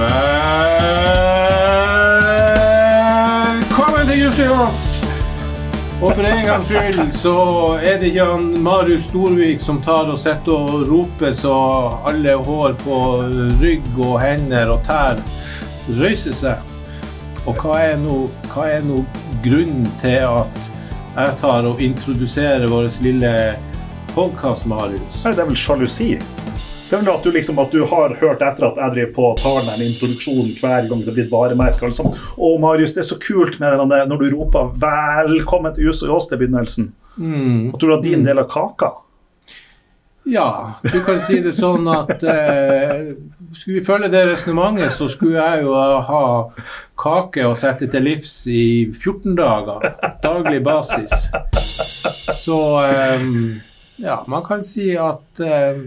Velkommen til Jussiås! Og for en gangs skyld så er det ikke han Marius Storvik som tar og sitter og roper så alle hår på rygg og hender og tær røyser seg. Og hva er nå, hva grunnen til at jeg tar og introduserer vår lille podkast, Marius? Det er vel sjalusi. Det er vel at du, liksom, at du har hørt etter at jeg driver på tar den introduksjonen hver gang det blir et varemerke. Liksom. Og Marius, det er så kult med den når du roper 'velkommen til Jus og Jås' til begynnelsen. Mm. At du har din del av kaka. Ja, du kan si det sånn at eh, skulle vi følge det resonnementet, så skulle jeg jo ha kake å sette til livs i 14 dager. Daglig basis. Så eh, ja, man kan si at eh,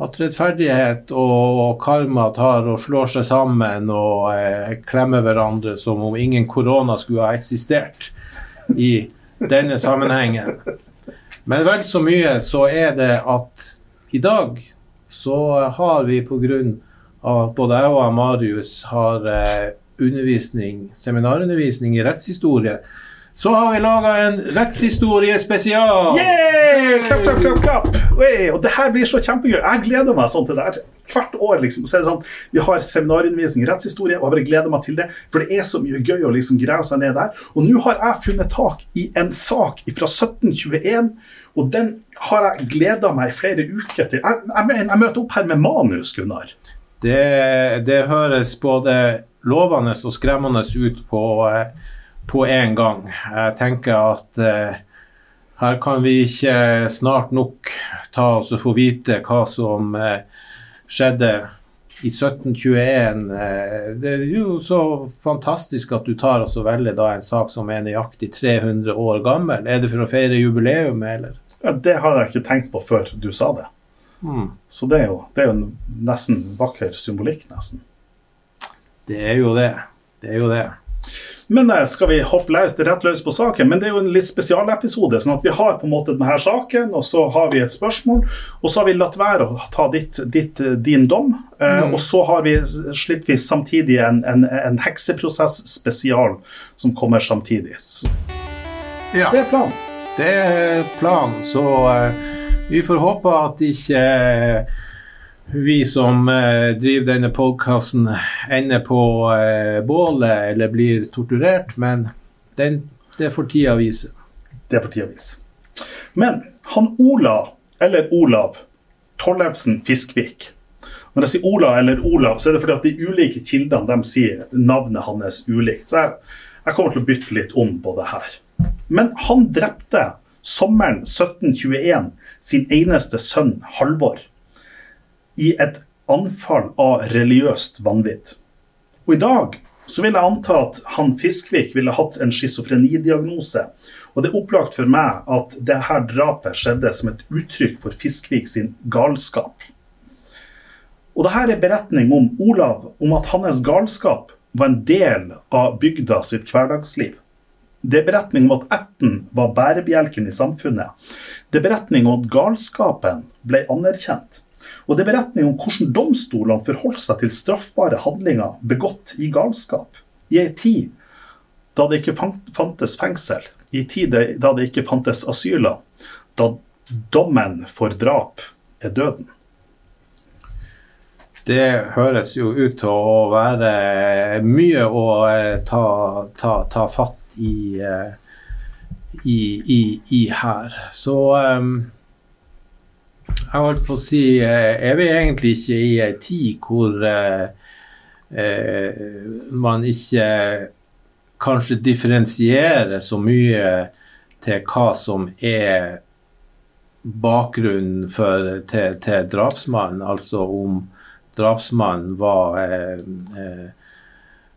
at rettferdighet og karma tar og slår seg sammen og eh, klemmer hverandre som om ingen korona skulle ha eksistert i denne sammenhengen. Men vel så mye så er det at i dag så har vi pga. at både jeg og Marius har eh, undervisning, seminarundervisning i rettshistorie, så har vi laga en rettshistoriespesial. Yeah! Klapp, klapp, klapp! klapp. Oi, og det her blir så kjempegøy. Jeg gleder meg sånn til det her. Hvert år liksom, så er det sånn, Vi har seminarundervisning i rettshistorie, og jeg bare gleder meg til det. For det er så mye gøy å liksom grave seg ned der. Og nå har jeg funnet tak i en sak fra 1721, og den har jeg gleda meg i flere uker til. Jeg, jeg, jeg møter opp her med manus, Gunnar. Det, det høres både lovende og skremmende ut på, eh, på en gang. Jeg tenker at eh, her kan vi ikke snart nok ta oss og få vite hva som eh, skjedde i 1721. Eh, det er jo så fantastisk at du tar og velger da en sak som er nøyaktig 300 år gammel. Er det for å feire jubileum, eller? Ja, det har jeg ikke tenkt på før du sa det. Mm. Så det er jo, det er jo nesten vakker symbolikk, nesten. Det er jo det. Det er jo det. Men eh, skal vi hoppe rett løs på saken? Men det er jo en litt spesialepisode. sånn at vi har på en måte denne saken, og så har vi et spørsmål. Og så har vi latt være å ta ditt, ditt, din dom. eh, Mm. Og så har vi, slipper vi samtidig en, en, en hekseprosess-spesial som kommer samtidig. Så Ja. det er planen. Det er planen, så uh, vi får håpe at ikke eh, vi som eh, driver denne podkasten, ender på eh, bålet eller blir torturert, men den, det får tida vise. Det får tida vise. Men han Ola, eller Olav, Tollefsen Fiskvik Når jeg sier Ola eller Olav, så er det fordi at de ulike kildene de sier navnet hans ulikt. Så jeg, jeg kommer til å bytte litt om på det her. Men han drepte sommeren 1721 sin eneste sønn Halvor i et anfall av religiøst vanvidd. Og i dag så vil jeg anta at han Fiskvik ville hatt en schizofrenidiagnose. Og det er opplagt for meg at det her drapet skjedde som et uttrykk for Fiskvik sin galskap. Og dette er beretning om Olav, om at hans galskap var en del av bygda sitt hverdagsliv. Det er beretning om at ætten var bærebjelken i samfunnet. Det er beretning om at galskapen ble anerkjent. Og det er beretning om hvordan domstolene forholdt seg til straffbare handlinger begått i galskap. I ei tid da det ikke fantes fengsel, i ei tid da det ikke fantes asyler, da dommen for drap er døden. Det høres jo ut til å være mye å eh, ta, ta, ta fatt i, eh, i, i, i her. Så eh, jeg holdt på å si eh, Er vi egentlig ikke i ei tid hvor eh, eh, man ikke kanskje differensierer så mye til hva som er bakgrunnen for, til, til drapsmannen, altså om drapsmannen var eh,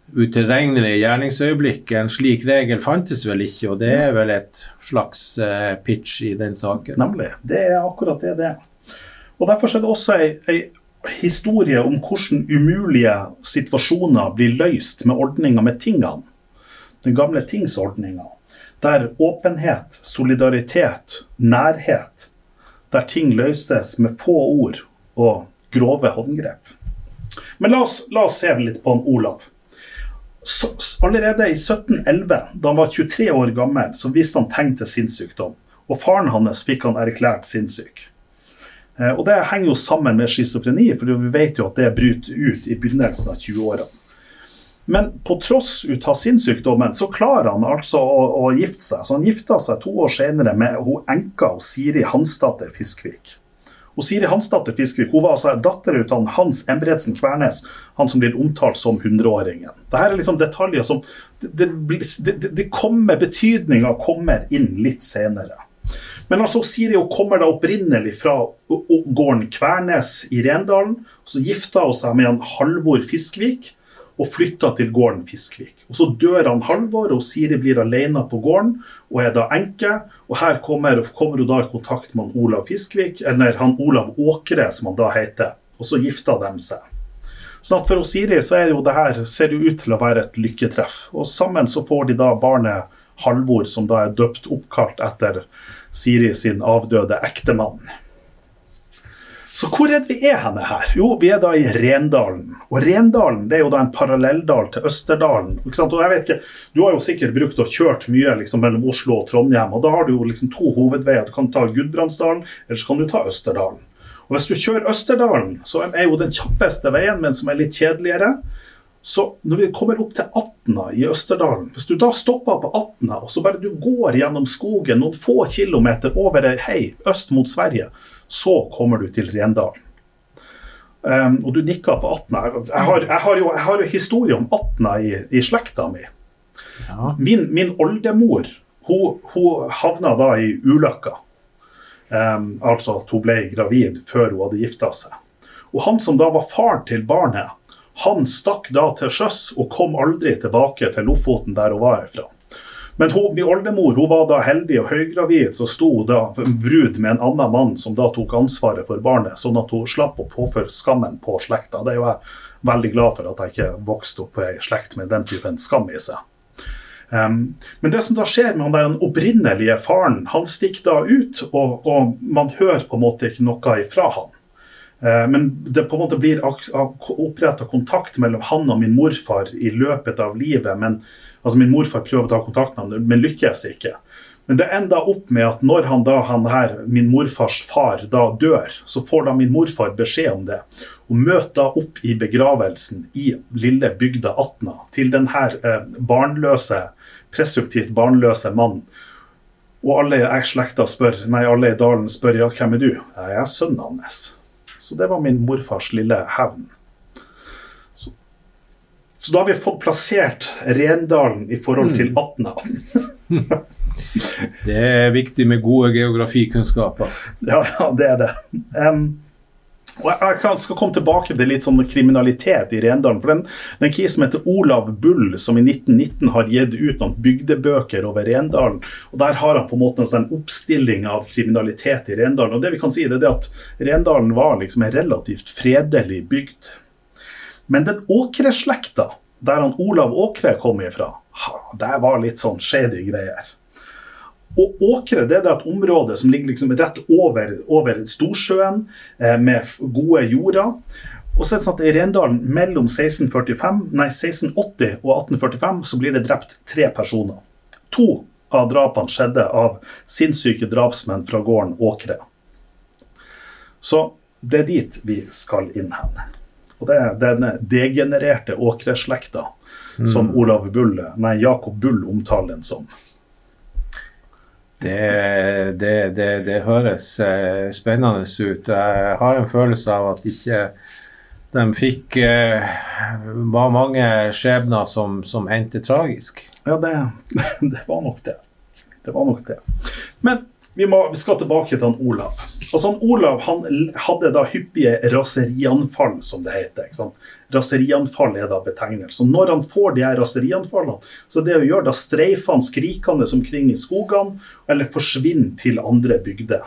eh, utilregnelig gjerningsøyeblikket. En slik regel fantes vel ikke, og det er vel et slags eh, pitch i den saken. Nemlig. Det er akkurat det det er. Og Derfor er det også ei, ei historie om hvordan umulige situasjoner blir løst med ordninga med tingene. Den gamle tingsordninga. Der åpenhet, solidaritet, nærhet Der ting løses med få ord og grove håndgrep. Men la oss, la oss se litt på han Olav. Så, allerede i 1711, da han var 23 år gammel, så viste han tegn til sinnssykdom. Og faren hans fikk han erklært sinnssyk. Eh, og det henger jo sammen med schizofreni, for vi vet jo at det bryter ut i begynnelsen av 20-årene. Men på tross ut av sinnssykdommen så klarer han altså å, å, gifte seg. Så han gifta seg to år senere med hun enka og Siri Hansdatter Fiskvik. Og Siri Hansdatter Fiskvik hun var altså datter av Hans Embretsen Kvernes, han som blir omtalt som hundreåringen. Dette er liksom detaljer som det, det, det, kommer, Betydninga kommer inn litt senere. Men altså, Siri kommer da opprinnelig fra gården Kvernes i Rendalen. Så gifta hun seg med en Halvor Fiskvik og flytta til gården Fiskvik. Og Så dør han Halvor, og Siri blir alene på gården og er da enke. Og Her kommer, kommer hun da i kontakt med han Olav Fiskvik, eller han Olav Åkre, som han da heter. Og så gifter de seg. Sånn at For Siri så er jo det her, ser jo ut til å være et lykketreff. Og Sammen så får de da barnet Halvor, som da er døpt oppkalt etter Siri sin avdøde ektemann. Så hvor er det vi er henne her? Jo, vi er da i Rendalen. Og Rendalen det er jo da en parallelldal til Østerdalen. ikke sant? Og jeg vet ikke, Du har jo sikkert brukt og kjørt mye liksom, mellom Oslo og Trondheim. og Da har du jo liksom to hovedveier. Du kan ta Gudbrandsdalen, eller så kan du ta Østerdalen. Og Hvis du kjører Østerdalen, så er jo den kjappeste veien, men som er litt kjedeligere. Så når vi kommer opp til Atna i Østerdalen Hvis du da stopper på Atna, og så bare du går gjennom skogen noen få kilometer over ei hei øst mot Sverige, så kommer du til Rendalen. Um, og du nikker på Atna. Jeg har, jeg har, jo, jeg har jo historie om Atna i, i slekta mi. Ja. Min, min, oldemor hun, hun, havna da i ulykka. Um, altså at hun ble gravid før hun hadde gifta seg. Og han som da var far til barnet, han stakk da til sjøs og kom aldri tilbake til Lofoten, der hun var ifra. Men hun, min oldemor hun var da heldig og høygravid, så sto da brud med en annen mann som da tok ansvaret for barnet, sånn at hun slapp å påføre skammen på slekta. Det er jo jeg veldig glad for at jeg ikke vokste opp i ei slekt med den typen skam i seg. Um, men det som da skjer med den opprinnelige faren, han stikker da ut, og, og man hører på en måte ikke noe ifra han. Uh, men det på en måte blir oppretta kontakt mellom han og min morfar i løpet av livet. men Altså Min morfar prøver å ta kontakt med ham, men lykkes ikke. Men det enda opp med at når han da, han her, min morfars far da dør, så får da min morfar beskjed om det. Og møter da opp i begravelsen i lille bygda Atna til denne eh, barnløse, presumptivt barnløse mannen. Og alle i slekta spør, nei, alle i dalen spør ja, hvem er du? Jeg er sønnen hans. Så det var min morfars lille hevn. Så da har vi fått plassert Rendalen i forhold til mm. Atna. det er viktig med gode geografikunnskaper. Ja, ja det er det. Um, og Jeg skal komme tilbake til litt sånn kriminalitet i Rendalen. for den, den kis som heter Olav Bull, som i 1919 har gitt ut noen bygdebøker over Rendalen. og Der har han på en måte en sånn oppstilling av kriminalitet i Rendalen. og det vi kan si er det at Rendalen var liksom en relativt fredelig bygd. Men den Åkre-slekta, der han Olav Åkre kom ifra, det var litt sånn shady greier. Og Åkre det er et område som ligger liksom rett over, over Storsjøen, eh, med gode jorder. Og så er det sånn at I Rendalen mellom 1645, nei, 1680 og 1845 så blir det drept tre personer. To av drapene skjedde av sinnssyke drapsmenn fra gården Åkre. Så det er dit vi skal inn hen. Og det er denne degenererte åkreslekta mm. som Olav Bull, nei, Jakob Bull omtaler den som. Det, det, det, det, høres eh, spennende ut. Jeg har en følelse av at ikke de fikk eh, var mange skjebner som, som endte tragisk. Ja, det, det var nok det. Det var nok det. Men vi, må, vi, skal tilbake til han Olav. Altså han Olav han hadde da hyppige raserianfall, som det heter. ikke sant? Raserianfall er da betegnelsen. Når han får de her raserianfallene, så det å gjøre, da streifer han skrikende omkring i skogene, eller forsvinner til andre bygder.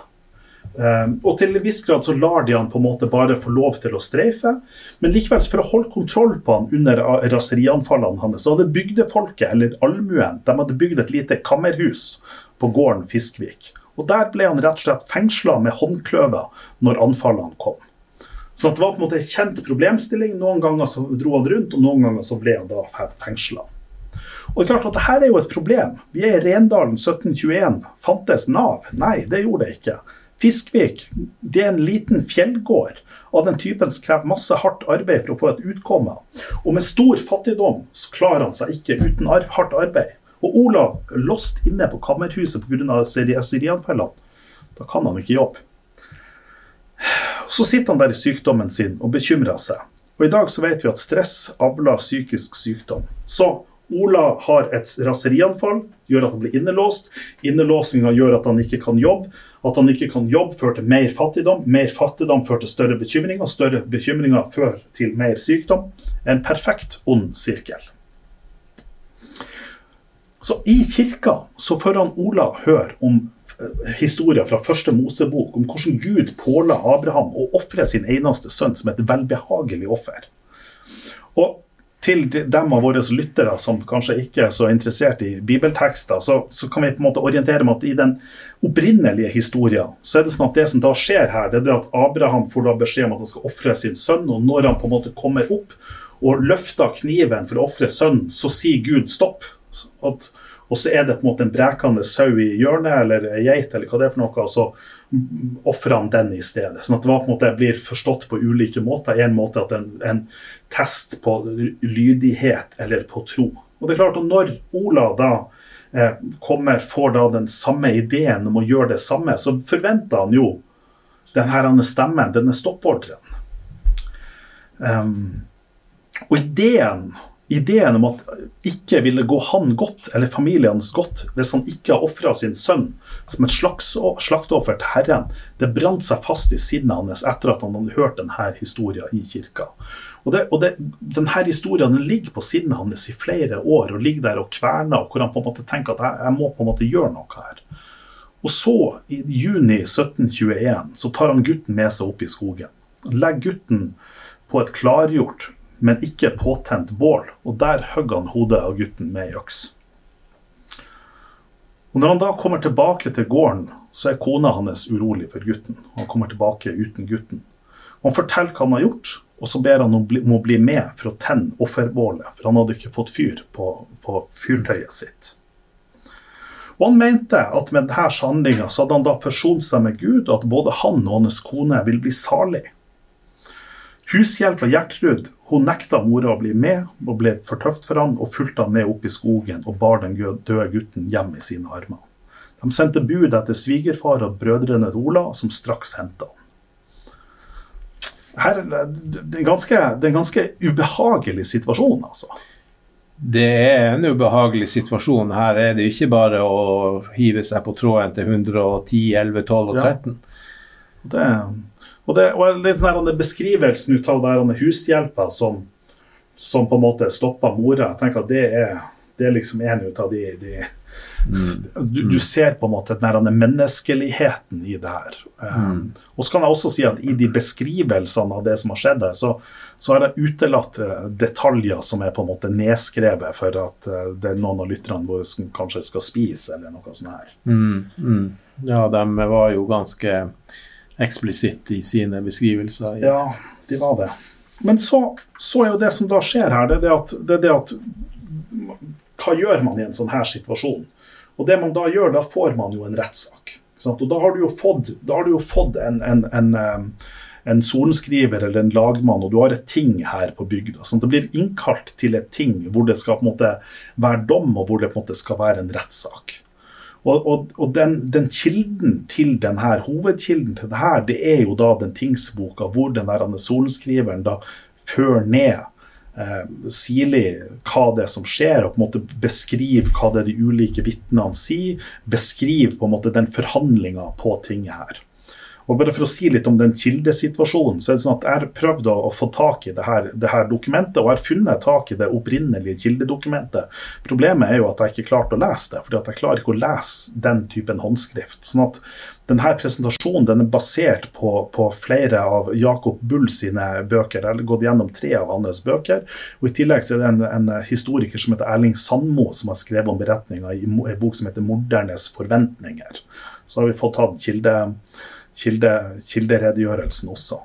Um, og til en viss grad så lar de han på en måte bare få lov til å streife. Men likevel, for å holde kontroll på han under raserianfallene hans, så hadde bygdefolket, eller allmuen, de hadde bygd et lite kammerhus på gården Fiskvik. Og Der ble han rett og slett fengsla med håndkløver når anfallene kom. Så det var på en måte en kjent problemstilling. Noen ganger så dro han rundt, og noen ganger så ble han da fengsla. Og klart at dette er jo et problem. Vi er i Rendalen 1721. Fantes Nav? Nei, det gjorde det ikke. Fiskvik det er en liten fjellgård av den typen som krever masse hardt arbeid for å få et utkomme. Og med stor fattigdom så klarer han seg ikke uten hardt arbeid. Og Olav låst inne på kammerhuset pga. syrianfellene. Da kan han ikke jobbe. Så sitter han der i sykdommen sin og bekymrer seg. Og i dag så vet vi at stress avler psykisk sykdom. Så Ola har et raserianfall, gjør at han blir innelåst. Innelåsinga gjør at han ikke kan jobbe. At han ikke kan jobbe, fører til mer fattigdom. Mer fattigdom fører til større bekymringer. Større bekymringer fører til mer sykdom. En perfekt ond sirkel. Så I kirka så får han Ola høre om historier fra første Mosebok om hvordan Gud påla Abraham å ofre sin eneste sønn som et velbehagelig offer. Og til dem av våre lyttere som kanskje ikke er så interessert i bibeltekster, så, så, kan vi på en måte orientere med at i den opprinnelige historien så er det sånn at det som da skjer her, det er at Abraham får da beskjed om at han skal ofre sin sønn, og når han på en måte kommer opp og løfter kniven for å ofre sønnen, så sier Gud stopp. At og så er det på en måte en brekende sau i hjørnet, eller geit, eller hva det er for noe, og så ofrer han den i stedet. Sånn at det på en måte blir forstått på ulike måter. En måte at en, en test på lydighet eller på tro. Og det er klart at Når Ola da eh, kommer, får da den samme ideen om å gjøre det samme, så forventer han jo denne stemmen, denne stoppordren. Um, og ideen ideen om at ikke ville gå han godt, eller familien hans godt, hvis han ikke har ofra sin sønn som et slakteoffer til Herren, det brant seg fast i sinnet hans etter at han hadde hørt denne historien i kirka. Og, det, og det, denne historien den ligger på sinnet hans i flere år og ligger der og kverner, og hvor han på en måte tenker at jeg, jeg må på en måte gjøre noe her. Og så, i juni 1721, så tar han gutten med seg opp i skogen. Legger gutten på et klargjort men ikke påtent bål, og der hogg han hodet av gutten med ei øks. Og Når han da kommer tilbake til gården, så er kona hans urolig for gutten. Han kommer tilbake uten gutten. Han forteller hva han har gjort, og så ber han om å bli med for å tenne offerbålet, for han hadde ikke fått fyr på, på fyrtøyet sitt. Og Han mente at med denne handlinga hadde han da forsont seg med Gud, og at både han og hans kone vil bli salig. Hushjelpa Gjertrud hun nekta mora å bli med, og ble for tøft for han, og fulgte han med opp i skogen og bar den døde gutten hjem i sine armer. De sendte bud etter svigerfar og brødrene Ola, som straks henta han. Her, det, er ganske, det er en ganske ubehagelig situasjon, altså. Det er en ubehagelig situasjon. Her er det ikke bare å hive seg på tråden til 110, 11, 12 og 13. Ja. Det, og, det, og litt den beskrivelsen ut av den hushjelpa som, som, på en måte stoppa mora, jeg tenker at det er, det er liksom en ut av de, de mm. du, du, ser på en måte den menneskeligheten i det her. Um, mm. og så kan jeg også si at i de beskrivelsene av det som har skjedd her, så, så har jeg utelatt eh, detaljer som er på en måte nedskrevet for at uh, det er noen av lytterne våre som kanskje skal spise, eller noe sånt her. Mm, mm. Ja, de var jo ganske eksplisitt i sine beskrivelser. Ja, de var det. Men så, så, er jo det som da skjer her, det er det, at, det er det at Hva gjør man i en sånn her situasjon? Og det man da gjør, da får man jo en rettssak. Og da har du jo fått, du jo fått en, en, en, en sorenskriver eller en lagmann, og du har et ting her på bygda. Sånn det blir innkalt til et ting hvor det skal på en måte være dom, og hvor det på en måte skal være en rettssak. Og, og, og den, den, kilden til den her, hovedkilden til det her, det er jo da den tingsboka hvor den der sorenskriveren da fører ned eh, sirlig hva det er som skjer, og på en måte beskriver hva det er de ulike vitnene sier. Beskriver på en måte den forhandlinga på tinget her. Og bare For å si litt om den kildesituasjonen, så er det sånn at jeg har prøvd å, få tak i det her, det her, dokumentet, og jeg har funnet tak i det opprinnelige kildedokumentet. Problemet er jo at jeg ikke klarte å lese det, fordi jeg klarer ikke å lese den typen håndskrift. sånn at denne presentasjonen den er basert på, på, flere av Jakob Bull sine bøker. Jeg har gått gjennom tre av hans bøker. og I tillegg er det en, en historiker som heter Erling Sandmo, som har skrevet om beretninga i en bok som heter 'Mordernes forventninger'. Så har vi fått tatt kilde kilde, kilderedegjørelsen også.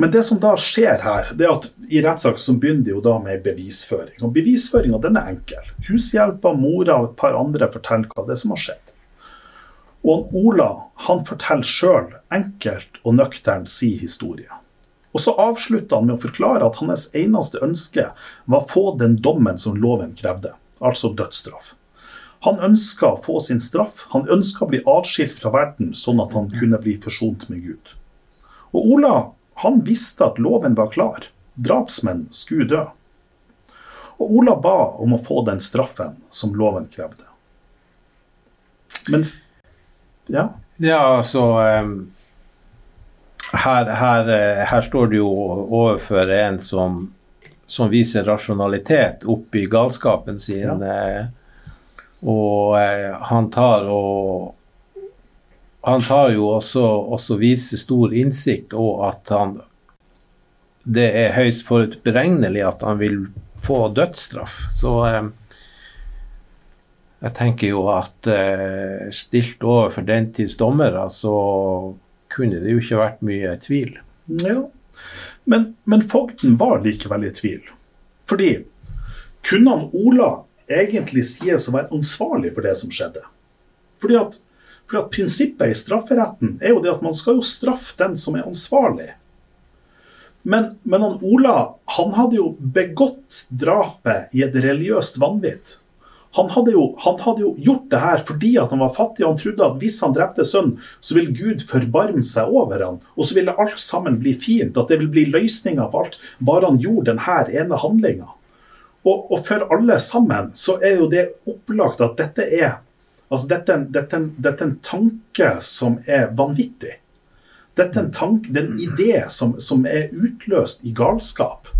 Men det som da skjer her, det er at i rettssak så begynner det jo da med bevisføring. Og bevisføringa er enkel. Hushjelpa, mora og et par andre forteller hva det er som har skjedd. Og Ola han forteller sjøl enkelt og nøkternt si historie. Og så avslutter han med å forklare at hans eneste ønske var å få den dommen som loven krevde, altså dødsstraff. Han ønska å få sin straff, han ønska å bli atskilt fra verden, sånn at han kunne bli forsont med Gud. Og Ola han visste at loven var klar. Drapsmenn skulle dø. Og Ola ba om å få den straffen som loven krevde. Men ja. Ja, altså um, her, her, eh, her, står det jo overfor en som, som viser rasjonalitet oppi galskapen sin. Ja. Og eh, han tar og han tar jo også, også viser stor innsikt, og at han det er høyst forutberegnelig at han vil få dødsstraff. Så eh, jeg tenker jo at eh, stilt overfor den tids dommere, så kunne det jo ikke vært mye tvil. Ja, men, men fogden var likevel i tvil. Fordi kunne han Ola egentlig sies å være ansvarlig for det som skjedde? Fordi at fordi at Prinsippet i strafferetten er jo det at man skal jo straffe den som er ansvarlig. Men, men han Ola han hadde jo begått drapet i et religiøst vanvidd. Han hadde, jo, han hadde, jo, gjort det her fordi at han var fattig, og han trodde at hvis han drepte sønnen, så ville Gud forbarme seg over han, og så ville alt sammen bli fint, at det ville bli løsninga på alt, bare han gjorde denne ene handlinga. Og, og, for alle sammen så er jo det opplagt at dette er Altså, dette, dette, dette, er en tanke som er vanvittig. Dette er en, tanke, det er en idé som, som, er utløst i galskap.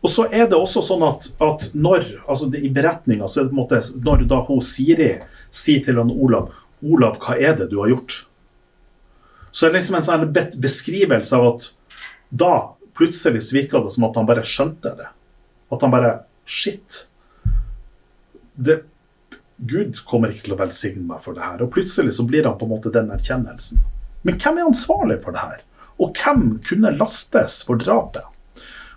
Og så er det også sånn at, at når altså det, I beretninga så er det på en måte Når da hun Siri sier til han Olav Olav, hva er det du har gjort? Så er det liksom en sånn beskrivelse av at da plutselig virka det som at han bare skjønte det. At han bare Shit. Det, Gud kommer ikke til å velsigne meg for det her. Og plutselig så blir han på en måte den erkjennelsen. Men hvem er ansvarlig for det her? Og hvem kunne lastes for drapet?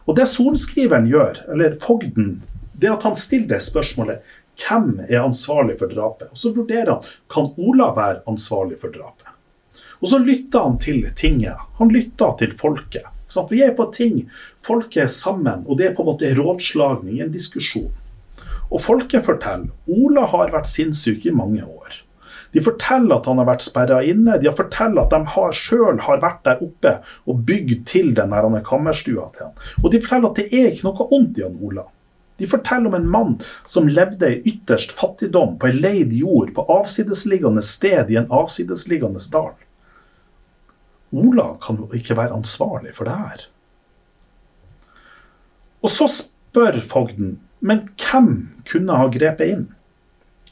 Og det sorenskriveren gjør, eller fogden, det at han stiller spørsmålet hvem er ansvarlig for drapet? Og så vurderer han kan Ola være ansvarlig for drapet. Og så lytter han til tinget. Han lytter til folket. Vi er på ting, folket er sammen, og det er på en måte rådslagning, en diskusjon. Og folket forteller Ola har vært sinnssyk i mange år. De forteller at han har vært sperra inne. De forteller at de har sjøl har vært der oppe og bygd til den kammerstua til han. Og de forteller at det er ikke noe ondt i han Ola. De forteller om en mann som levde i ytterst fattigdom på ei leid jord på avsidesliggende sted i en avsidesliggende dal. Ola kan jo ikke være ansvarlig for det her. Og så spør fogden men hvem kunne ha grepet inn?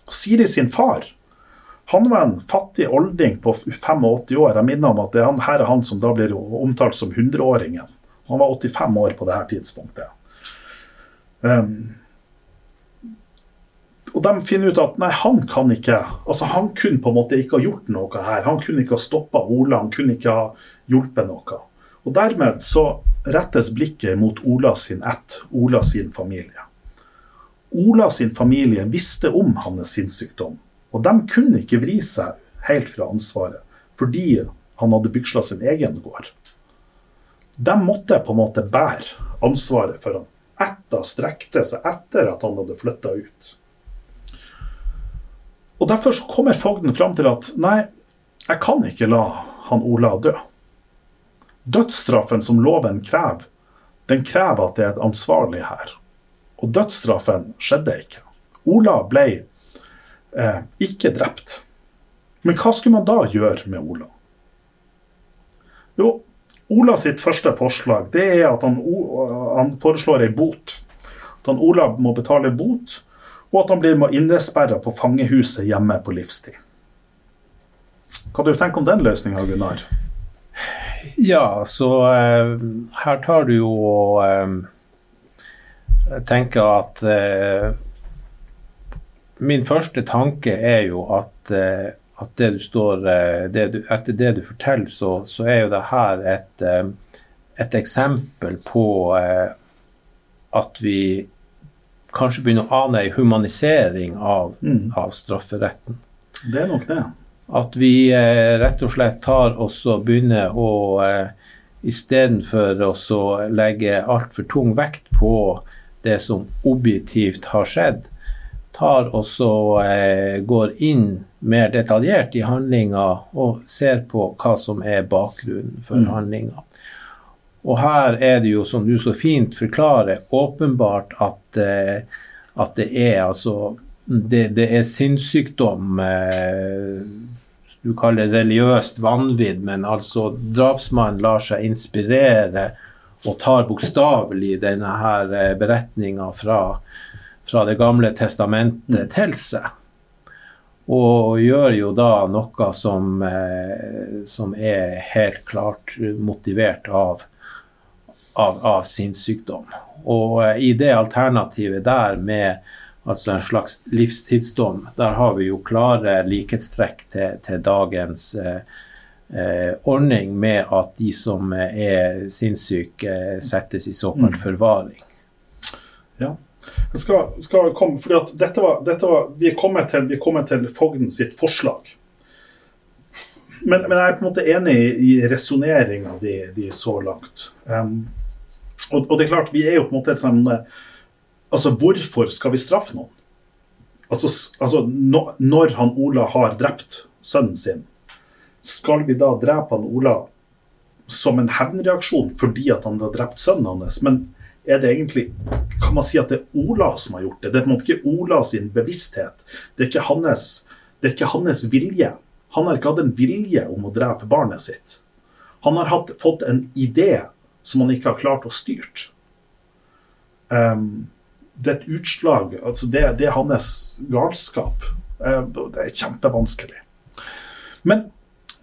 Siri sin far han var en fattig olding på 85 år. Jeg minner om at det er han, her er han som da blir omtalt som 100-åringen. Han var 85 år på dette tidspunktet. Um, og de finner ut at nei, han kan ikke altså Han kunne på en måte ikke ha gjort noe her. Han kunne ikke ha stoppa Ola, han kunne ikke ha hjulpet noe. Og Dermed så rettes blikket mot Ola sin ett, Ola sin familie. Ola sin familie visste om hans sinnssykdom, og de kunne ikke vri seg helt fra ansvaret, fordi han hadde byksla sin egen gård. De måtte på en måte bære ansvaret for han. Etta strekte seg etter at han hadde flytta ut. Og Derfor så kommer fogden fram til at nei, jeg kan ikke la han Ola dø. Dødsstraffen som loven krever, den krever at det er et ansvarlig her. Og dødsstraffen skjedde ikke. Ola ble eh, ikke drept. Men hva skulle man da gjøre med Ola? Jo, Ola sitt første forslag det er at han, han foreslår ei bot. At han Ola må betale bot, og at han blir innesperra på fangehuset hjemme på livstid. Hva du tenker om den løsninga, Gunnar? Ja, så eh, her tar du jo eh, tenker at eh, Min første tanke er jo at, eh, at det du står eh, det du, Etter det du forteller, så, så, er jo det her et, eh, et eksempel på at vi kanskje begynner å ane en humanisering av, Mm. av strafferetten. Det er nok det. At vi eh, rett og slett tar og begynner å eh, Istedenfor å legge altfor tung vekt på det som objektivt har skjedd, tar og så eh, går inn mer detaljert i handlinga og ser på hva som er bakgrunnen for Mm. handlinga. Og her er det jo, som du så fint forklarer, åpenbart at, eh, at det er altså det, det er sinnssykdom eh, du kaller det religiøst vanvidd, men altså drapsmannen lar seg inspirere og tar bokstavelig denne her eh, beretninga fra, fra Det gamle testamentet til seg. Og gjør jo da noe som, som er helt klart motivert av, av, av sinnssykdom. Og eh, i det alternativet der med altså en slags livstidsdom, der har vi jo klare likhetstrekk til, til dagens eh, eh, ordning med at de som eh, er sinnssyke, settes i såkalt Mm. forvaring. Ja. Jeg skal, skal komme, fordi at dette var, dette var, vi, er kommet til, vi er til Fogden sitt forslag. Men, men jeg er på en måte enig i, i resonneringa di de så langt. Um, og, og det er klart, vi er jo på en måte et sånn eh, Altså, hvorfor skal vi straffe noen? Altså, altså no, når han Ola har drept sønnen sin, skal vi da drepe han Ola som en hevnreaksjon fordi at han har drept sønnen hans? Men er det egentlig Kan man si at det er Ola som har gjort det? Det er på en måte ikke Ola sin bevissthet. Det er ikke hans, det er ikke hans vilje. Han har ikke hatt en vilje om å drepe barnet sitt. Han har hatt, fått en idé som han ikke har klart å styrt. Um, det er et utslag altså det, det er hans galskap. Eh, Det er kjempevanskelig. Men,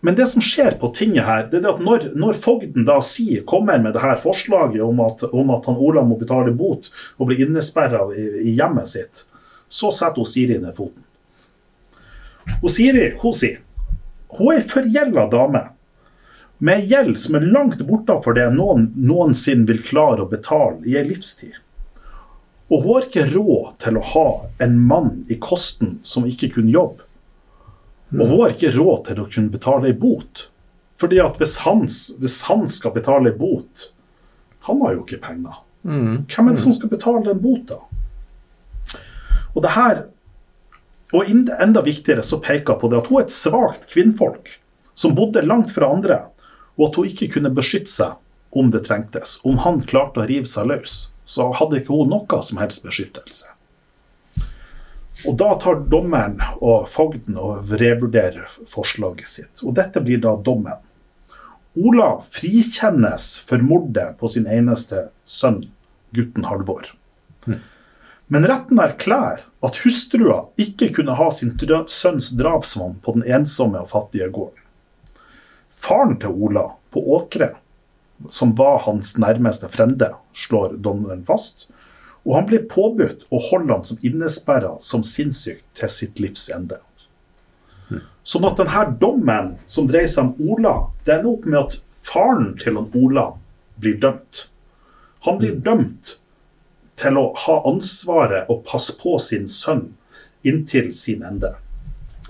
men det som skjer på tinget her, det er at når, når fogden da sier, kommer med det her forslaget om at, om at han Olav må betale bot og bli innesperra i, i hjemmet sitt, så setter hun Siri ned foten. Og Siri hun sier hun er ei forgjelda dame med gjeld som er langt bortafor det noen noensinne vil klare å betale i ei livstid. Og hun har ikke råd til å ha en mann i kosten som ikke kunne jobbe. Og hun har ikke råd til å kunne betale ei bot. Fordi at hvis han, hvis han skal betale ei bot Han har jo ikke penger. Mm. Hvem er det som skal betale den bota? Og det her Og enda viktigere så peker hun på det at hun er et svakt kvinnfolk som bodde langt fra andre, og at hun ikke kunne beskytte seg om det trengtes. Om han klarte å rive seg løs, så hadde ikke hun noe som helst beskyttelse. Og Da tar dommeren og fogden og revurderer forslaget sitt. Og Dette blir da dommen. Ola frikjennes for mordet på sin eneste sønn, gutten Halvor. Men retten erklærer at hustrua ikke kunne ha sin sønns drapsmann på den ensomme og fattige gården. Faren til Ola, på Åkre, som var hans nærmeste frende, slår dommeren fast, og han blir påbudt å holde han som innesperra som sinnssyk til sitt livs ende. Sånn at denne dommen som dreier seg om Ola, det ender opp med at faren til han Ola blir dømt. Han blir dømt til å ha ansvaret og passe på sin sønn inntil sin ende.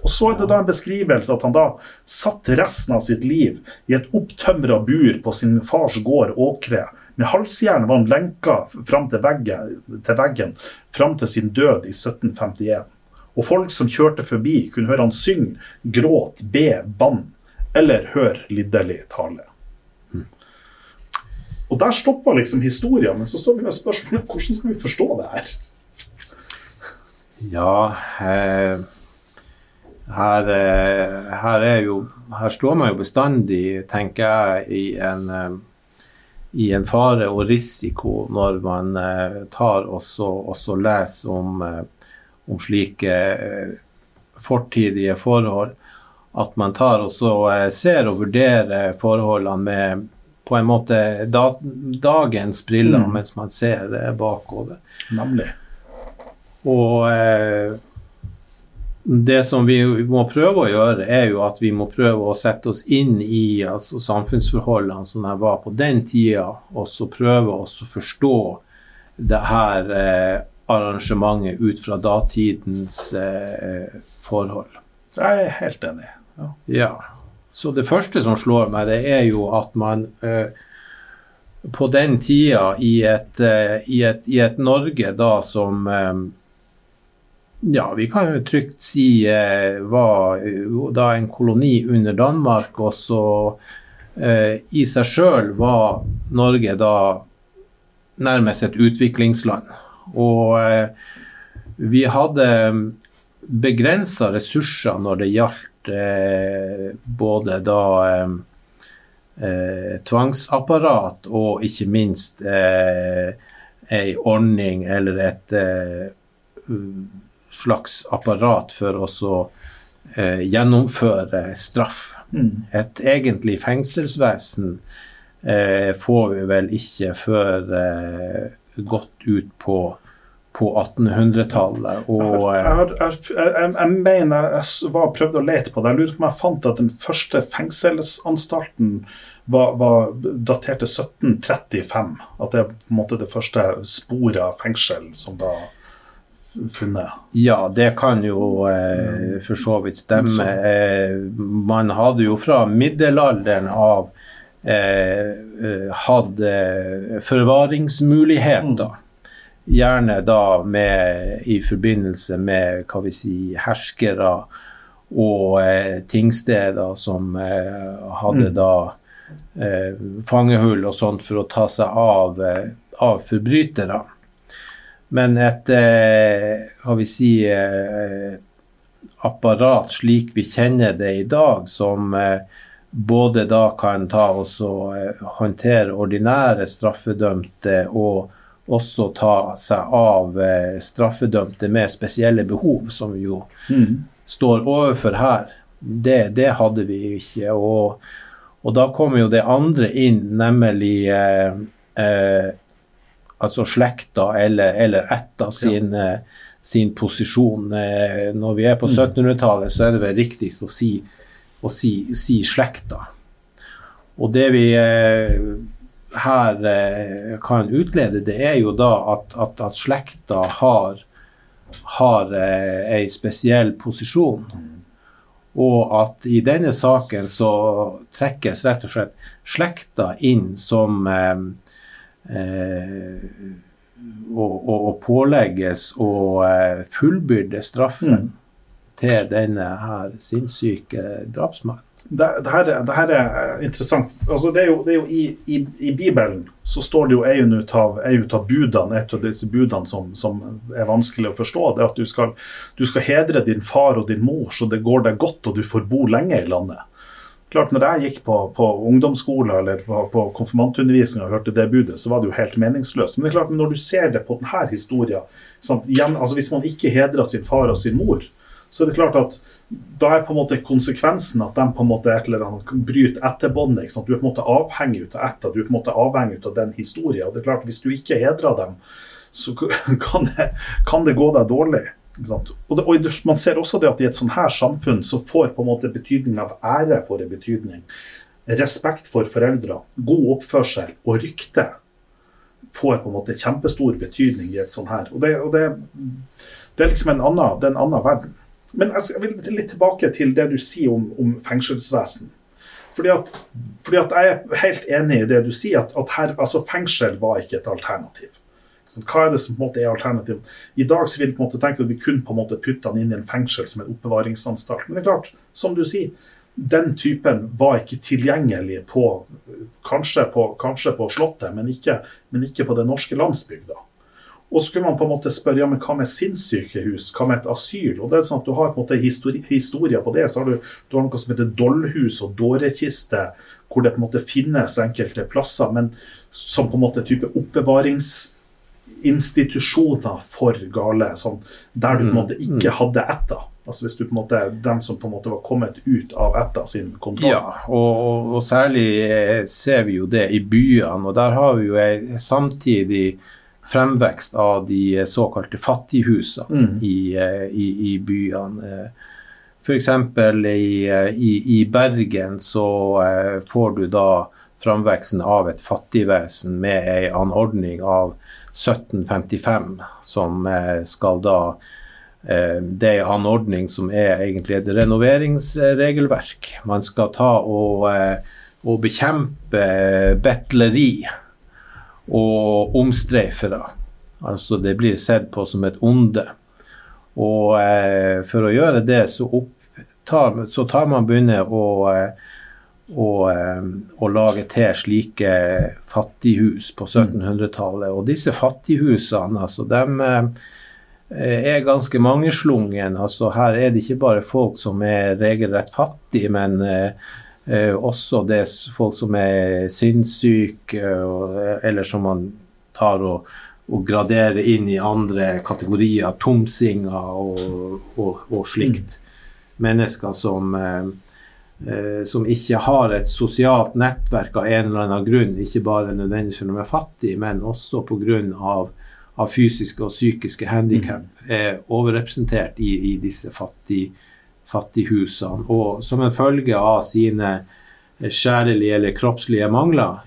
Og så er det da en beskrivelse at han da satt resten av sitt liv i et opptømra bur på sin fars gård Åkre. Med halsjern var han lenka fram til veggen, til veggen fram til sin død i 1751. Og folk som kjørte forbi, kunne høre han synge, gråte, be, bann eller høre lidderlig tale. Og der stopper liksom historien, men så står vi med spørsmålet hvordan skal vi forstå det her? Ja, eh, her, eh, her er jo Her står man jo bestandig, tenker jeg, i en, eh, i en fare og risiko når man eh, tar også, også leser om, om slike fortidige forhold. At man tar også ser og vurderer forholdene med på en måte da, dagens briller, Mm. mens man ser bakover. Nemlig. Og det som vi må prøve å gjøre, er jo at vi må prøve å sette oss inn i altså, samfunnsforholdene som de var på den tida, og så prøve å forstå det her eh, arrangementet ut fra datidens eh, forhold. Jeg er helt enig. Ja. ja. Så det første som slår meg, det er jo at man eh, på den tida i et, eh, i et, i et Norge da som eh, ja, vi kan jo trygt si eh, var da en koloni under Danmark, og så eh, i seg sjøl var Norge da nærmest et utviklingsland. Og eh, vi hadde begrensa ressurser når det gjaldt eh, både da eh, eh, tvangsapparat og ikke minst eh, ordning eller et slags apparat for å eh, gjennomføre straff. Mm. Et egentlig fengselsvesen eh, får vi vel ikke før eh, godt ut på på 1800-tallet. Og jeg, jeg, jeg, jeg, mener jeg var prøvde å lete på det. Jeg lurer på om jeg fant at den første fengselsanstalten var, var datert til 1735. At det er på en måte det første sporet av fengsel som da funnet? Ja, det kan jo eh, for så vidt stemme. Eh, man hadde jo fra middelalderen av eh, eh hatt eh, forvaringsmuligheter. Mm. Gjerne da med, i forbindelse med hva vi si, herskere og eh, tingsteder som hadde mm. da fangehull og sånt for å ta seg av, av forbrytere. Men et hva eh, vi si, eh, apparat slik vi kjenner det i dag, som eh, både da kan ta og håndtere ordinære straffedømte og også ta seg av straffedømte med spesielle behov, som vi jo mm. står overfor her. Det, det, hadde vi ikke. Og, og, da kommer jo det andre inn, nemlig eh, eh, altså slekta eller, eller ætta sin, ja. Eh, sin, posisjon. Eh, når vi er på 1700-tallet, mm. så er det vel riktigst å si, å si, si slekta. Og det vi eh, her kan utlede, det er jo da at, at, at slekta har, har ei spesiell posisjon. Og at i denne saken så trekkes rett og slett slekta inn som Eh, og, og, pålegges å eh, fullbyrde straffen mm. til denne her sinnssyke drapsmannen. Det, det, her, det, her, er interessant. Altså, det er jo, det er jo i, i, i, Bibelen så står det jo en ut av, ut av budene, et av disse budene som, som, er vanskelig å forstå. Det er at du skal, du skal hedre din far og din mor så det går deg godt og du får bo lenge i landet klart når jeg gikk på, på ungdomsskolen eller på, på konfirmantundervisning og hørte det budet, så var det jo helt meningsløst. Men det er klart, når du ser det på denne historien, igjen, altså hvis man ikke hedrer sin far og sin mor, så er det klart at da er på en måte konsekvensen at de på en måte et eller annet bryter etterbåndet. Du er på en måte avhengig av etter, du er på en måte avhengig av den historien. Og det er klart, Hvis du ikke hedrer dem, så kan det, kan det gå deg dårlig. Og, det, og, Man ser også det at i et sånt her samfunn så får på en måte betydning av ære for en betydning. Respekt for foreldre, god oppførsel og rykte får på en måte kjempestor betydning i et sånt her. Og det, og det, det er liksom en annen, det er en annen verden. Men jeg vil litt tilbake til det du sier om, om fengselsvesen. Fordi at, fordi at, Jeg er helt enig i det du sier, at, at her, altså fengsel var ikke et alternativ. Hva er det som på en måte er alternativet? I dag så vil vi på en måte tenke at vi kun på en måte putte han inn i en fengsel som en oppbevaringsanstalt. Men det er klart, som du sier, den typen var ikke tilgjengelig på Kanskje på, kanskje på Slottet, men ikke, men ikke, på den norske landsbygda. Og så kunne man på en måte spørre ja, men hva med sinnssykehus, hva med et asyl? og det er sånn at Du har på en måte histori historier på det. så har du, du har noe som heter dollhus og dårekiste, hvor det på en måte finnes enkelte plasser, men som på en måte type oppbevarings institusjoner for gale, sånn, der du på en måte mm, ikke mm. hadde etta. Altså hvis du på en måte, Dem som på en måte var kommet ut av etta sin kontroll. Ja, og, og, særlig eh, ser vi jo det i byene. og Der har vi jo samtidig fremvekst av de såkalte fattighusene Mm. i, eh, i, i byene. F.eks. I, eh, i, i Bergen så eh, får du da framveksten av et fattigvesen med ei anordning av 1755, som eh, skal da eh, Det er en ordning som er egentlig et renoveringsregelverk. Man skal ta og, eh, og bekjempe betleri og omstreifere. Altså det blir sett på som et onde. Og for å gjøre det, så, opptar, så tar man begynner å, å, eh, lage til slike fattighus på 1700-tallet. Og disse fattighusene, altså, dem eh, er ganske mangeslungen. Altså, her er det ikke bare folk som er regelrett fattige, men eh, eh, også det er folk som er sinnssyke, eller som man tar og, og graderer inn i andre kategorier, tomsinger og, og, og slikt. Mennesker som, eh, som ikke har et sosialt nettverk av en eller annen grunn, ikke bare nødvendigvis fordi de er fattige, men også pga. Av, av fysiske og psykiske handikap, er overrepresentert i, i disse fattige fattighusene. Og som en følge av sine sjelelige eller kroppslige mangler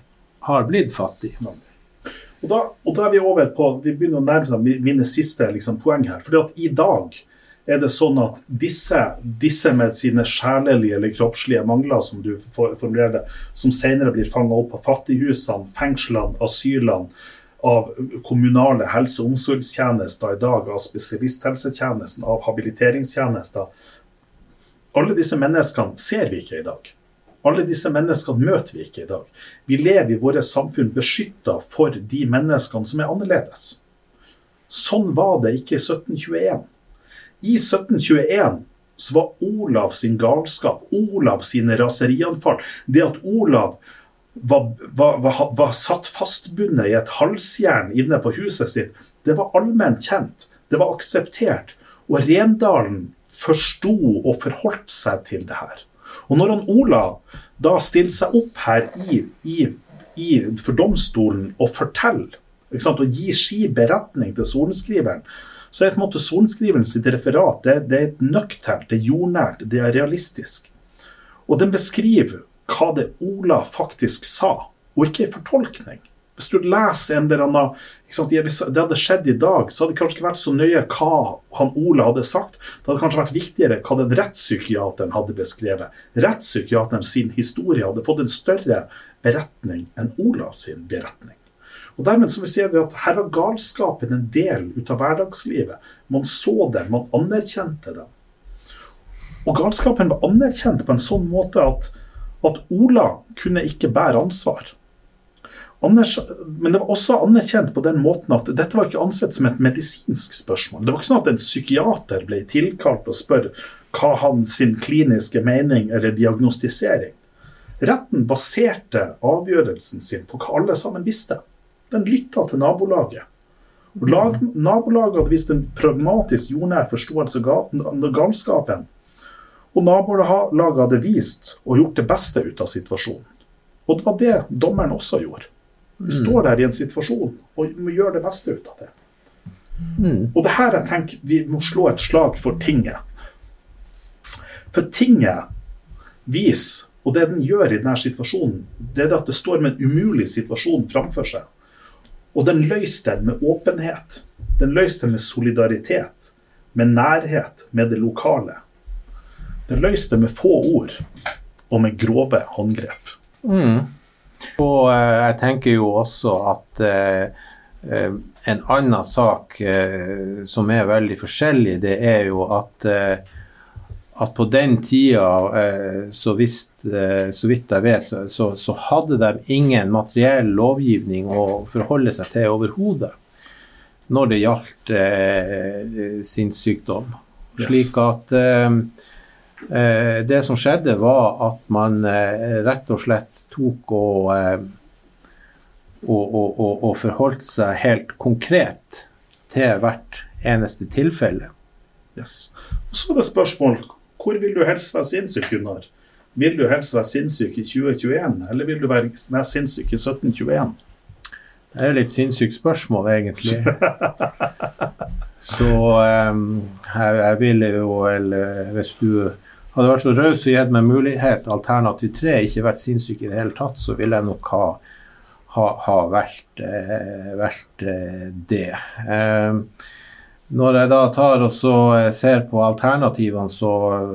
har blitt fattig. Og da, og da er vi over på Vi begynner å nærme oss mine siste liksom, poeng her. fordi at i dag er det sånn at disse, disse med sine sjelelige eller kroppslige mangler, som du formulerer det, som senere blir fanga opp på fattighusene, fengslene, asylene, av kommunale helse- og omsorgstjenester i dag, av spesialisthelsetjenesten, av habiliteringstjenester Alle disse menneskene ser vi ikke i dag. Alle disse menneskene møter vi ikke i dag. Vi lever i våre samfunn beskytta for de menneskene som er annerledes. Sånn var det ikke i 1721. I 1721 så var Olav sin galskap, Olav sine raserianfall, det at Olav var, var, var, var satt fastbundet i et halsjern inne på huset sitt, det var allment kjent. Det var akseptert. Og Rendalen forsto og forholdt seg til det her. Og når han Olav da stiller seg opp her i, i, i, for domstolen og forteller, og gir si beretning til sorenskriveren, så er på en måte sorenskrivelsen sitt referat det, det er nøkternt, det er jordnært, det er realistisk. Og den beskriver hva det Ola faktisk sa, og ikke en fortolkning. Hvis du leser en eller annen ikke sant, det hadde skjedd i dag, så hadde det kanskje ikke vært så nøye hva han Ola hadde sagt. Det hadde kanskje vært viktigere hva den rettspsykiateren hadde beskrevet. Rettspsykiateren sin historie hadde fått en større beretning enn Ola sin beretning. Og dermed så vil vi at her var galskapen en del ut av hverdagslivet. Man så den, man anerkjente den. Og galskapen var anerkjent på en sånn måte at, at Ola kunne ikke bære ansvar. Anders, men det var også anerkjent på den måten at dette var ikke ansett som et medisinsk spørsmål. Det var ikke sånn at en psykiater ble tilkalt og spør hva hans kliniske mening eller diagnostisering. Retten baserte avgjørelsen sin på hva alle sammen visste. Den lytta til nabolaget. Og lag, nabolaget hadde vist en pragmatisk, jordnær forståelse av galskapen. Og nabolaget hadde vist og gjort det beste ut av situasjonen. Og det var det dommeren også gjorde. Vi står der i en situasjon og må gjøre det beste ut av det. Mm. Og det her jeg tenker vi må slå et slag for tinget. For tinget viser, og det den gjør i denne situasjonen, det er at det står med en umulig situasjon framfor seg. Og den løste den med åpenhet. Den løste den med solidaritet, med nærhet, med det lokale. Den løste det med få ord og med grove håndgrep. Mm. Og eh, jeg tenker jo også at eh, eh, en annen sak eh, som er veldig forskjellig, det er jo at, eh, at på den tida, eh, så, visst, eh, så vidt jeg vet, så, så, så hadde de ingen materiell lovgivning å forholde seg til overhodet når det gjaldt eh, sinnssykdom. Yes. Slik at eh, Eh, det som skjedde, var at man eh, rett og slett tok og, eh, og, og, og, og forholdt seg helt konkret til hvert eneste tilfelle. Yes. Og så er det spørsmål hvor vil du helst være sinnssyk, Gunnar? Vil du helst være sinnssyk i 2021, eller vil du være mest sinnssyk i 1721? Det er jo litt sinnssykt spørsmål, egentlig. Så um, jeg, jeg ville jo eller hvis du hadde vært så raus og gitt meg mulighet alternativ tre, ikke vært sinnssyk i det hele tatt, så ville jeg nok ha, ha, ha vært, eh, vært eh, det. Eh, når jeg da tar og eh, ser på alternativene, så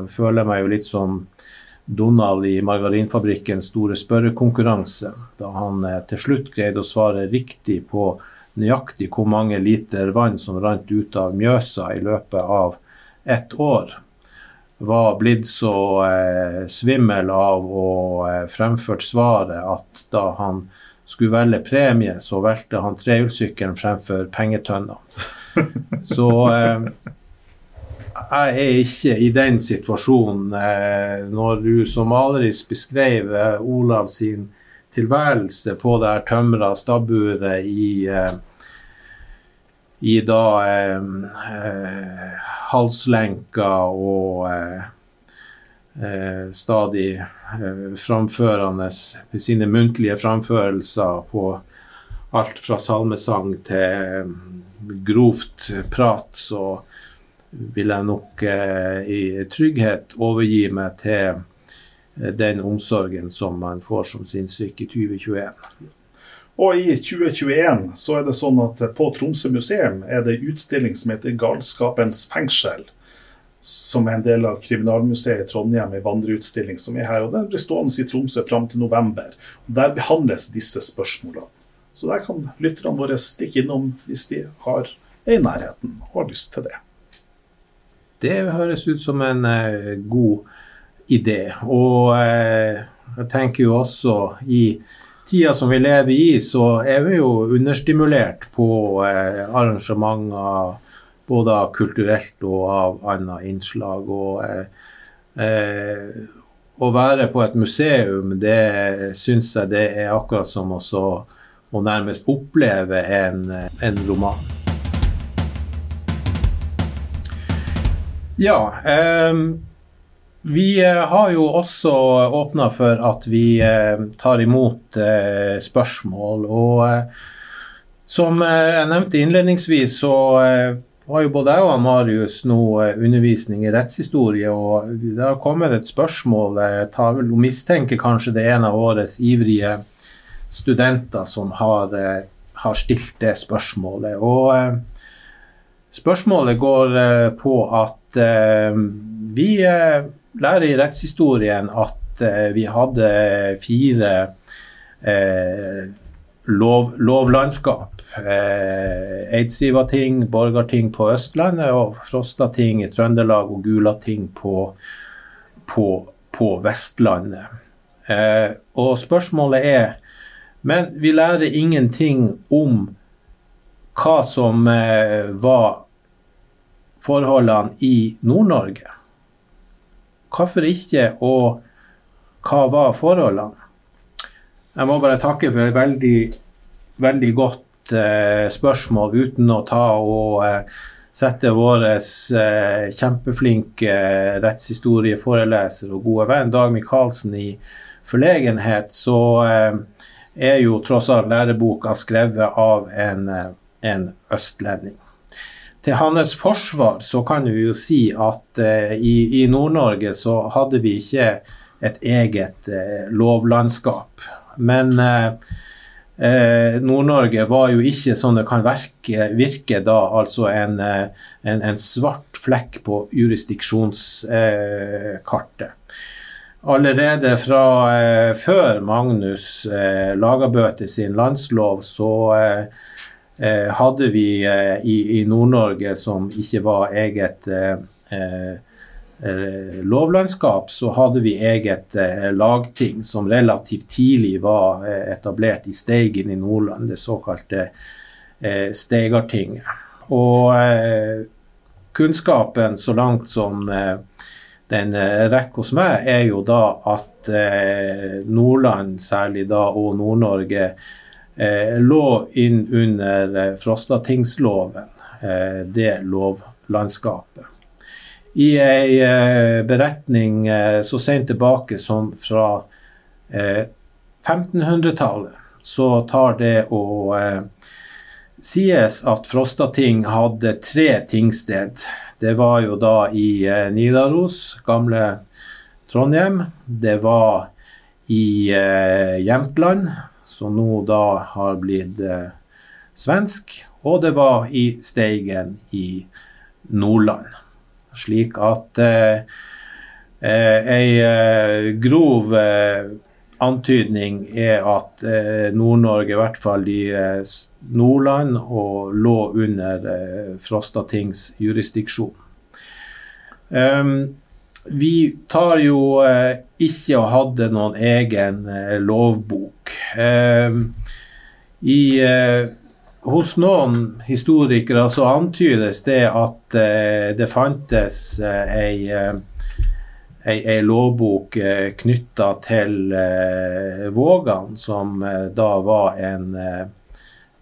føler jeg meg jo litt som Donald i Margarinfabrikkens store spørrekonkurranse, da han eh, til slutt greide å svare riktig på nøyaktig hvor mange liter vann som rant ut av Mjøsa i løpet av ett år var blitt så eh, svimmel av å eh, fremført svaret at da han skulle velge premie, så valgte han trehjulssykkelen fremfor pengetønna. Så eh, jeg er ikke i den situasjonen. Eh, når du som malerisk beskrev eh, Olav sin tilværelse på det her tømra stabburet i eh, i da halslenka og eh, eh, stadig eh, framførende sine muntlige framførelser på alt fra salmesang til grovt prat, så vil jeg nok i trygghet overgi meg til den omsorgen som man får som sinnssyk i 2021. Og i 2021 så er det sånn at på Tromsø museum er det utstilling som heter 'Galskapens fengsel'. Som er en del av Kriminalmuseet i Trondheim, en vandreutstilling som er her. og Den blir stående i Tromsø fram til november. Og Der behandles disse spørsmålene. Så der kan lytterne våre stikke innom hvis de har er i nærheten og har lyst til det. Det høres ut som en eh, god idé. Og eh, jeg tenker jo også i tida som vi lever i, så er vi jo understimulert på eh, arrangementer både av kulturelt og av annet innslag. Og eh, eh, å være på et museum, det syns jeg det er akkurat som å nærmest oppleve en, en roman. Ja. Eh, vi eh, har jo også åpna for at vi eh, tar imot eh, spørsmål. Og som jeg nevnte innledningsvis, så har jo både jeg og Marius nå undervisning i rettshistorie, og det har kommet et spørsmål Jeg tar vel og mistenker kanskje det er en av årets ivrige studenter som har, har stilt det spørsmålet. Og spørsmålet går på at vi lærer i rettshistorien at eh, vi hadde fire eh, lov, lovlandskap. Eh, Eidsivating, Borgarting på Østlandet og Frostating i Trøndelag og Gulating på, på, på Vestlandet. Eh, og spørsmålet er Men vi lærer ingenting om hva som eh, var forholdene i Nord-Norge. Hvorfor ikke, og hva var forholdene? Jeg må bare takke for et veldig, veldig godt eh, spørsmål, uten å ta og eh, sette vår eh, kjempeflinke rettshistorieforeleser og gode venn Dag Michaelsen i forlegenhet, så eh, er jo tross alt læreboka skrevet av en, eh, en østlending. Til hans forsvar så kan vi jo si at eh, i, i Nord-Norge så hadde vi ikke et eget eh, lovlandskap. Men eh, eh Nord-Norge var jo ikke sånn det kan virke, virke da, altså en, eh, en, en, svart flekk på jurisdiksjonskartet. Allerede fra eh, før Magnus eh, Lagabøte sin landslov så eh, eh, hadde vi eh, i, i Nord-Norge som ikke var eget eh, lovlandskap, så hadde vi eget lagting som relativt tidlig var etablert i Steigen i Nordland, det såkalte Steigartinget. Og kunnskapen så langt som den rekker hos meg, er jo da at Nordland, særlig da, og Nord-Norge eh, lå inn under eh, Frostatingsloven, eh, det lovlandskapet. I ei eh, beretning eh, så sent tilbake som fra 1500-tallet, så tar det å eh, sies at Frostating hadde tre tingsted. Det var jo da i eh, Nidaros, gamle Trondheim. Det var i eh, Jämtland, som nå da har blitt eh, svensk. Og det var i Steigen i Nordland. Slik at eh, eh ei eh, grov antydning er at Nord-Norge, i hvert fall i Nordland, og lå under Frostatings jurisdiksjon. Um, vi tar jo eh, ikke og hadde noen egen eh, lovbok. Eh, i, eh, hos noen historikere så antydes det at eh, det fantes eh, ei, ei, lovbok eh, knytta til Vågan, som da var en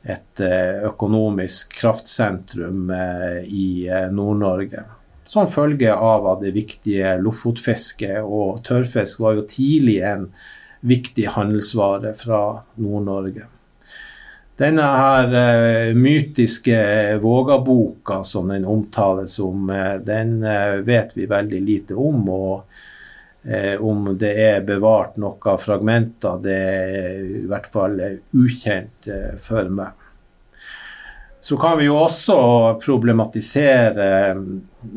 et økonomisk kraftsentrum i Nord-Norge som følge av at det viktige lofotfisket og tørrfisk var jo tidlig en viktig handelsvare fra Nord-Norge. Denne her uh, mytiske Vågaboka som den omtales om, uh, den vet vi veldig lite om. Og om det er bevart noen fragmenter, det er i hvert fall ukjent for meg. Så kan vi jo også problematisere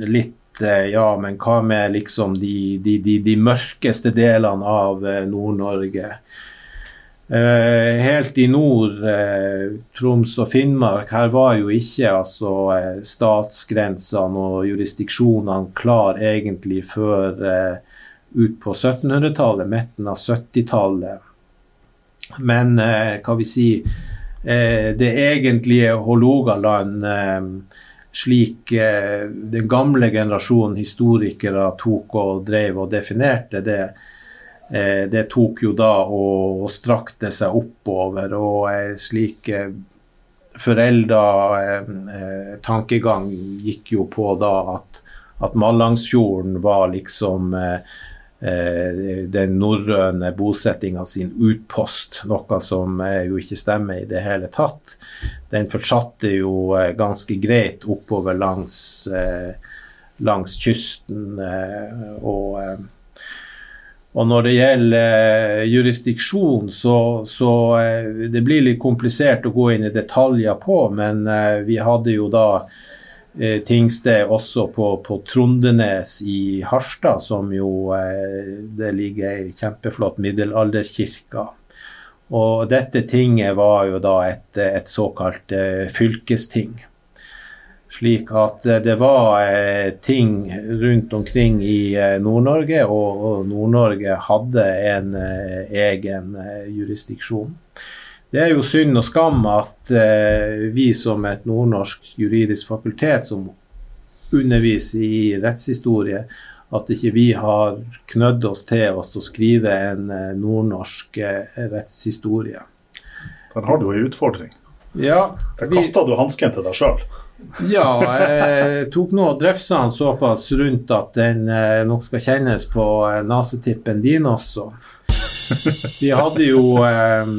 litt eh, ja, men hva med liksom de, de, de, de mørkeste delene av eh, Nord-Norge? Uh, helt i nord, uh, Troms og Finnmark, her var jo ikke altså, uh, statsgrensene og jurisdiksjonene klar egentlig før ut på 1700-tallet, midten av 70-tallet. Men hva vi Eh, det egentlige Hålogaland eh, slik eh, den gamle generasjonen historikere tok og drev og definerte det, det tok jo da og, strakte seg oppover. Og slik forelda tankegang gikk jo på da at, at Mallangsfjorden var liksom Eh, den norrøne bosettinga sin utpost, noe som jo ikke stemmer i det hele tatt. Den fortsatte jo eh, ganske greit oppover langs, eh, langs kysten. og og når det gjelder jurisdiksjon, så, så det blir litt komplisert å gå inn i detaljer på, men vi hadde jo da eh, tingsted også på, på, Trondenes i Harstad, som jo eh, det ligger ei kjempeflott middelalderkirke. Og dette tinget var jo da et, et såkalt eh, fylkesting. Slik at eh, det var eh, ting rundt omkring i eh, Nord-Norge, og, Nord-Norge hadde en egen jurisdiksjon. Det er jo synd og skam at vi som et nordnorsk juridisk fakultet som underviser i rettshistorie, at ikke vi har knødd oss til oss å skrive en nordnorsk rettshistorie. Der har du en utfordring. Ja, Der kasta du hansken til deg sjøl. Ja, jeg tok nå drefsa såpass rundt at den eh, nok skal kjennes på eh, nesetippen din også. Vi hadde jo eh,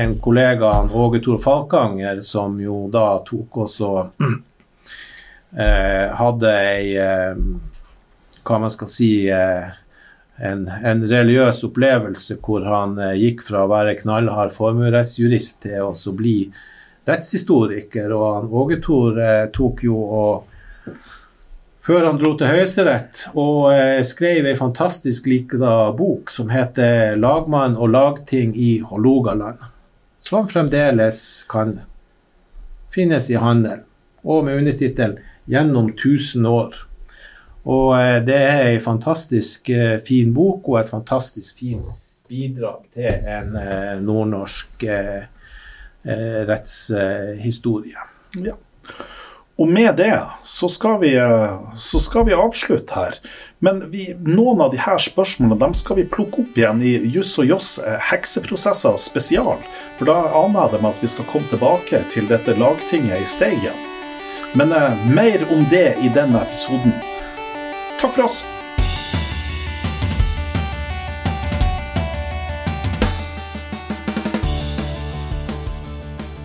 en kollega, Åge Tor Falkanger, som jo da tok også eh, Hadde ei eh, Hva man skal si eh, en, en, religiøs opplevelse hvor han eh, gikk fra å være knallhard formuerettsjurist til å bli rettshistoriker. Og han, Åge Tor eh, tok jo og før han dro til Høyesterett og eh, skrev ei fantastisk likda bok som heter 'Lagmann og lagting i Hålogaland', som fremdeles kan finnes i handel, og med undertittel 'Gjennom 1000 år'. Og eh, det er ei fantastisk fin bok og et fantastisk fint bidrag til en nordnorsk eh, rettshistorie. Ja. Og med det så skal vi, så skal vi avslutte her. Men vi, noen av her spørsmålene dem skal vi plukke opp igjen i Juss og Joss eh, hekseprosesser spesial. For da aner jeg dem at vi skal komme tilbake til dette lagtinget i Steigen. Men eh, mer om det i denne episoden. Takk for oss.